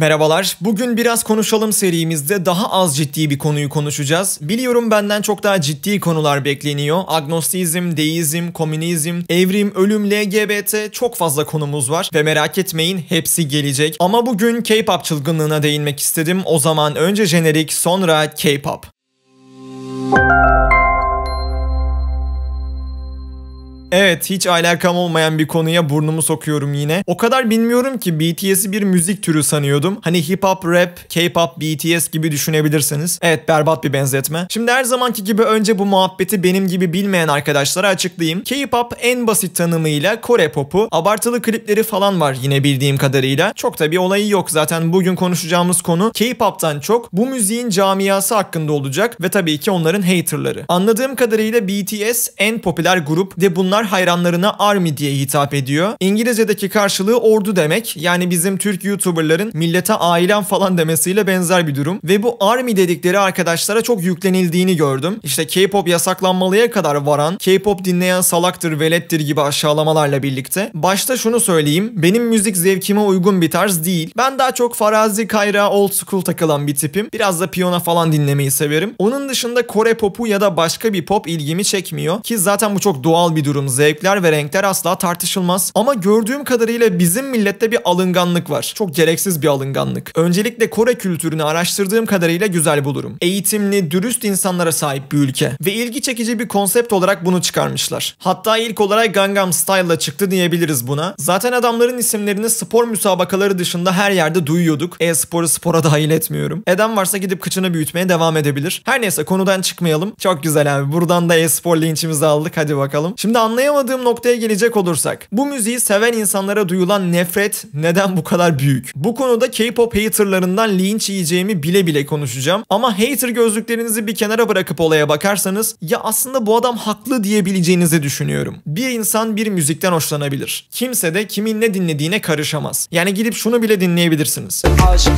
Merhabalar. Bugün biraz konuşalım serimizde daha az ciddi bir konuyu konuşacağız. Biliyorum benden çok daha ciddi konular bekleniyor. Agnostizm, deizm, komünizm, evrim, ölüm, LGBT çok fazla konumuz var ve merak etmeyin hepsi gelecek. Ama bugün K-pop çılgınlığına değinmek istedim. O zaman önce jenerik sonra K-pop. Evet hiç alakam olmayan bir konuya burnumu sokuyorum yine. O kadar bilmiyorum ki BTS'i bir müzik türü sanıyordum. Hani hip hop, rap, K-pop, BTS gibi düşünebilirsiniz. Evet berbat bir benzetme. Şimdi her zamanki gibi önce bu muhabbeti benim gibi bilmeyen arkadaşlara açıklayayım. K-pop en basit tanımıyla Kore popu. Abartılı klipleri falan var yine bildiğim kadarıyla. Çok da bir olayı yok zaten bugün konuşacağımız konu K-pop'tan çok bu müziğin camiası hakkında olacak ve tabii ki onların haterları. Anladığım kadarıyla BTS en popüler grup ve bunlar hayranlarına ARMY diye hitap ediyor. İngilizce'deki karşılığı ordu demek. Yani bizim Türk YouTuber'ların millete ailem falan demesiyle benzer bir durum. Ve bu ARMY dedikleri arkadaşlara çok yüklenildiğini gördüm. İşte K-pop yasaklanmalıya kadar varan, K-pop dinleyen salaktır, velettir gibi aşağılamalarla birlikte. Başta şunu söyleyeyim. Benim müzik zevkime uygun bir tarz değil. Ben daha çok farazi, kayra, old school takılan bir tipim. Biraz da piyano falan dinlemeyi severim. Onun dışında Kore popu ya da başka bir pop ilgimi çekmiyor. Ki zaten bu çok doğal bir durum zevkler ve renkler asla tartışılmaz. Ama gördüğüm kadarıyla bizim millette bir alınganlık var. Çok gereksiz bir alınganlık. Öncelikle Kore kültürünü araştırdığım kadarıyla güzel bulurum. Eğitimli, dürüst insanlara sahip bir ülke. Ve ilgi çekici bir konsept olarak bunu çıkarmışlar. Hatta ilk olarak Gangnam Style'la çıktı diyebiliriz buna. Zaten adamların isimlerini spor müsabakaları dışında her yerde duyuyorduk. E-sporu spora dahil etmiyorum. Eden varsa gidip kıçını büyütmeye devam edebilir. Her neyse konudan çıkmayalım. Çok güzel abi. Buradan da e-spor linçimizi aldık. Hadi bakalım. Şimdi anlayamadım anlayamadığım noktaya gelecek olursak. Bu müziği seven insanlara duyulan nefret neden bu kadar büyük? Bu konuda K-pop haterlarından linç yiyeceğimi bile bile konuşacağım. Ama hater gözlüklerinizi bir kenara bırakıp olaya bakarsanız ya aslında bu adam haklı diyebileceğinizi düşünüyorum. Bir insan bir müzikten hoşlanabilir. Kimse de kimin ne dinlediğine karışamaz. Yani gidip şunu bile dinleyebilirsiniz. Aşk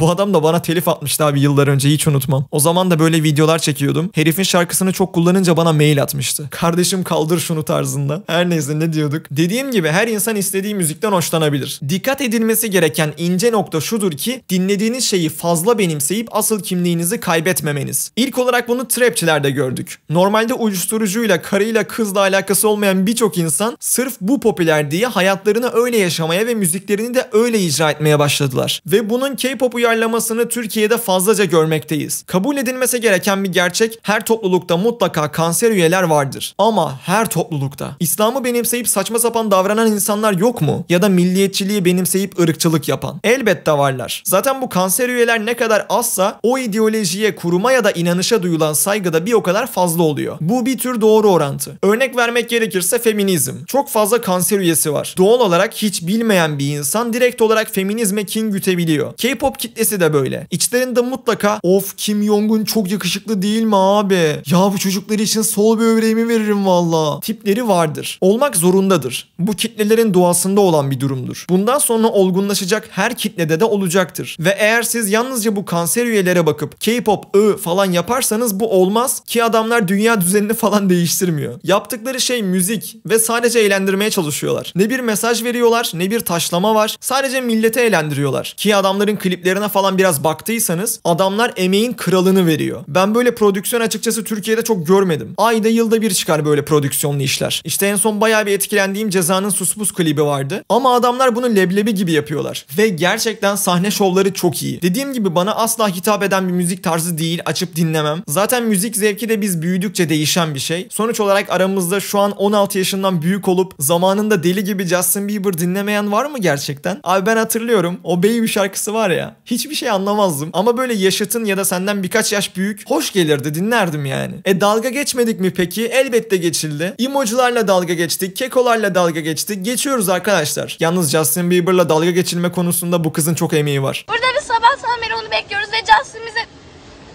bu adam da bana telif atmıştı abi yıllar önce hiç unutmam. O zaman da böyle videolar çekiyordum. Herifin şarkısını çok kullanınca bana mail atmıştı. Kardeşim kaldır şunu tarzında. Her neyse ne diyorduk. Dediğim gibi her insan istediği müzikten hoşlanabilir. Dikkat edilmesi gereken ince nokta şudur ki dinlediğiniz şeyi fazla benimseyip asıl kimliğinizi kaybetmemeniz. İlk olarak bunu trapçilerde gördük. Normalde uyuşturucuyla, karıyla, kızla alakası olmayan birçok insan sırf bu popüler diye hayatlarını öyle yaşamaya ve müziklerini de öyle icra etmeye başladılar. Ve bunun K-pop uyarlamasını Türkiye'de fazlaca görmekteyiz. Kabul edilmesi gereken bir gerçek her toplulukta mutlaka kanser üyeler vardır. Ama her toplulukta. İslam'ı benimseyip saçma sapan davranan insanlar yok mu? Ya da milliyetçiliği benimseyip ırkçılık yapan. Elbette varlar. Zaten bu kanser üyeler ne kadar azsa o ideolojiye, kuruma ya da inanışa duyulan saygı da bir o kadar fazla oluyor. Bu bir tür doğru orantı. Örnek vermek gerekirse feminizm. Çok fazla kanser üyesi var. Doğal olarak hiç bilmeyen bir insan direkt olarak feminizme kin gütebiliyor. K-pop kitlesi de böyle. İçlerinde mutlaka of Kim Jong-un çok yakışıklı değil mi abi? Ya bu çocuklar için sol böbreğimi veririm valla. Tipleri vardır. Olmak zorundadır. Bu kitlelerin doğasında olan bir durumdur. Bundan sonra olgunlaşacak her kitlede de olacaktır. Ve eğer siz yalnızca bu kanser üyelere bakıp K-pop, ı falan yaparsanız bu olmaz ki adamlar dünya düzenini falan değiştirmiyor. Yaptıkları şey müzik ve sadece eğlendirmeye çalışıyorlar. Ne bir mesaj veriyorlar ne bir taşlama var. Sadece millete eğlendiriyorlar. Ki adamların kliplerine falan biraz baktıysanız adamlar emeğin kralını veriyor. Ben böyle prodüksiyon açıkçası Türkiye'de çok görmedim. Ayda yılda bir çıkar böyle prodüksiyonlu işler. İşte en son bayağı bir etkilendiğim Ceza'nın Suspus klibi vardı. Ama adamlar bunu leblebi gibi yapıyorlar. Ve gerçekten sahne şovları çok iyi. Dediğim gibi bana asla hitap eden bir müzik tarzı değil. Açıp dinlemem. Zaten müzik zevki de biz büyüdükçe değişen bir şey. Sonuç olarak aramızda şu an 16 yaşından büyük olup zamanında deli gibi Justin Bieber dinlemeyen var mı gerçekten? Abi ben hatırlıyorum. O Baby şarkısı var ya. Hiçbir şey anlamazdım. Ama böyle yaşıtın ya da senden birkaç yaş büyük hoş gelirdi dinlerdim yani. E dalga geçmedik mi peki? Elbette geçildi. Emojilarla dalga geçtik, kekolarla dalga geçtik. Geçiyoruz arkadaşlar. Yalnız Justin Bieber'la dalga geçilme konusunda bu kızın çok emeği var. Burada bir sabahtan beri onu bekliyoruz ve Justin bize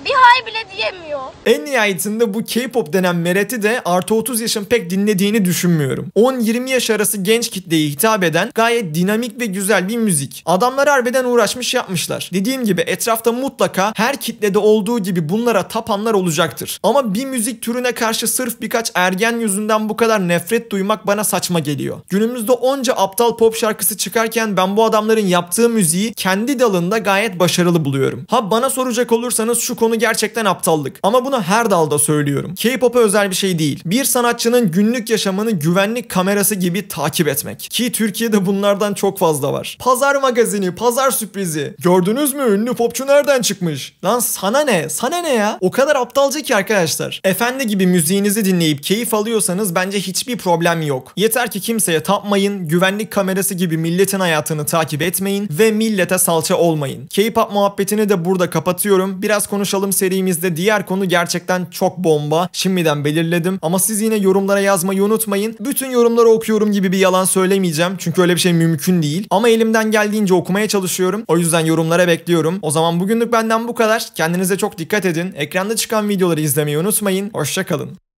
Bir hay bile diyemiyor. En nihayetinde bu K-pop denen mereti de artı 30 yaşın pek dinlediğini düşünmüyorum. 10-20 yaş arası genç kitleye hitap eden gayet dinamik ve güzel bir müzik. Adamlar harbiden uğraşmış yapmışlar. Dediğim gibi etrafta mutlaka her kitlede olduğu gibi bunlara tapanlar olacaktır. Ama bir müzik türüne karşı sırf birkaç ergen yüzünden bu kadar nefret duymak bana saçma geliyor. Günümüzde onca aptal pop şarkısı çıkarken ben bu adamların yaptığı müziği kendi dalında gayet başarılı buluyorum. Ha bana soracak olursanız şu konu gerçekten aptallık. Ama bunu her dalda söylüyorum. K-pop'a özel bir şey değil. Bir sanatçının günlük yaşamını güvenlik kamerası gibi takip etmek. Ki Türkiye'de bunlardan çok fazla var. Pazar magazini, pazar sürprizi. Gördünüz mü ünlü popçu nereden çıkmış? Lan sana ne? Sana ne ya? O kadar aptalca ki arkadaşlar. Efendi gibi müziğinizi dinleyip keyif alıyorsanız bence hiçbir problem yok. Yeter ki kimseye tapmayın, güvenlik kamerası gibi milletin hayatını takip etmeyin ve millete salça olmayın. K-pop muhabbetini de burada kapatıyorum. Biraz konuşalım serimizde diğer konu gerçekten çok bomba. Şimdiden belirledim ama siz yine yorumlara yazmayı unutmayın. Bütün yorumları okuyorum gibi bir yalan söylemeyeceğim. Çünkü öyle bir şey mümkün değil. Ama elimden geldiğince okumaya çalışıyorum. O yüzden yorumlara bekliyorum. O zaman bugünlük benden bu kadar. Kendinize çok dikkat edin. Ekranda çıkan videoları izlemeyi unutmayın. Hoşçakalın.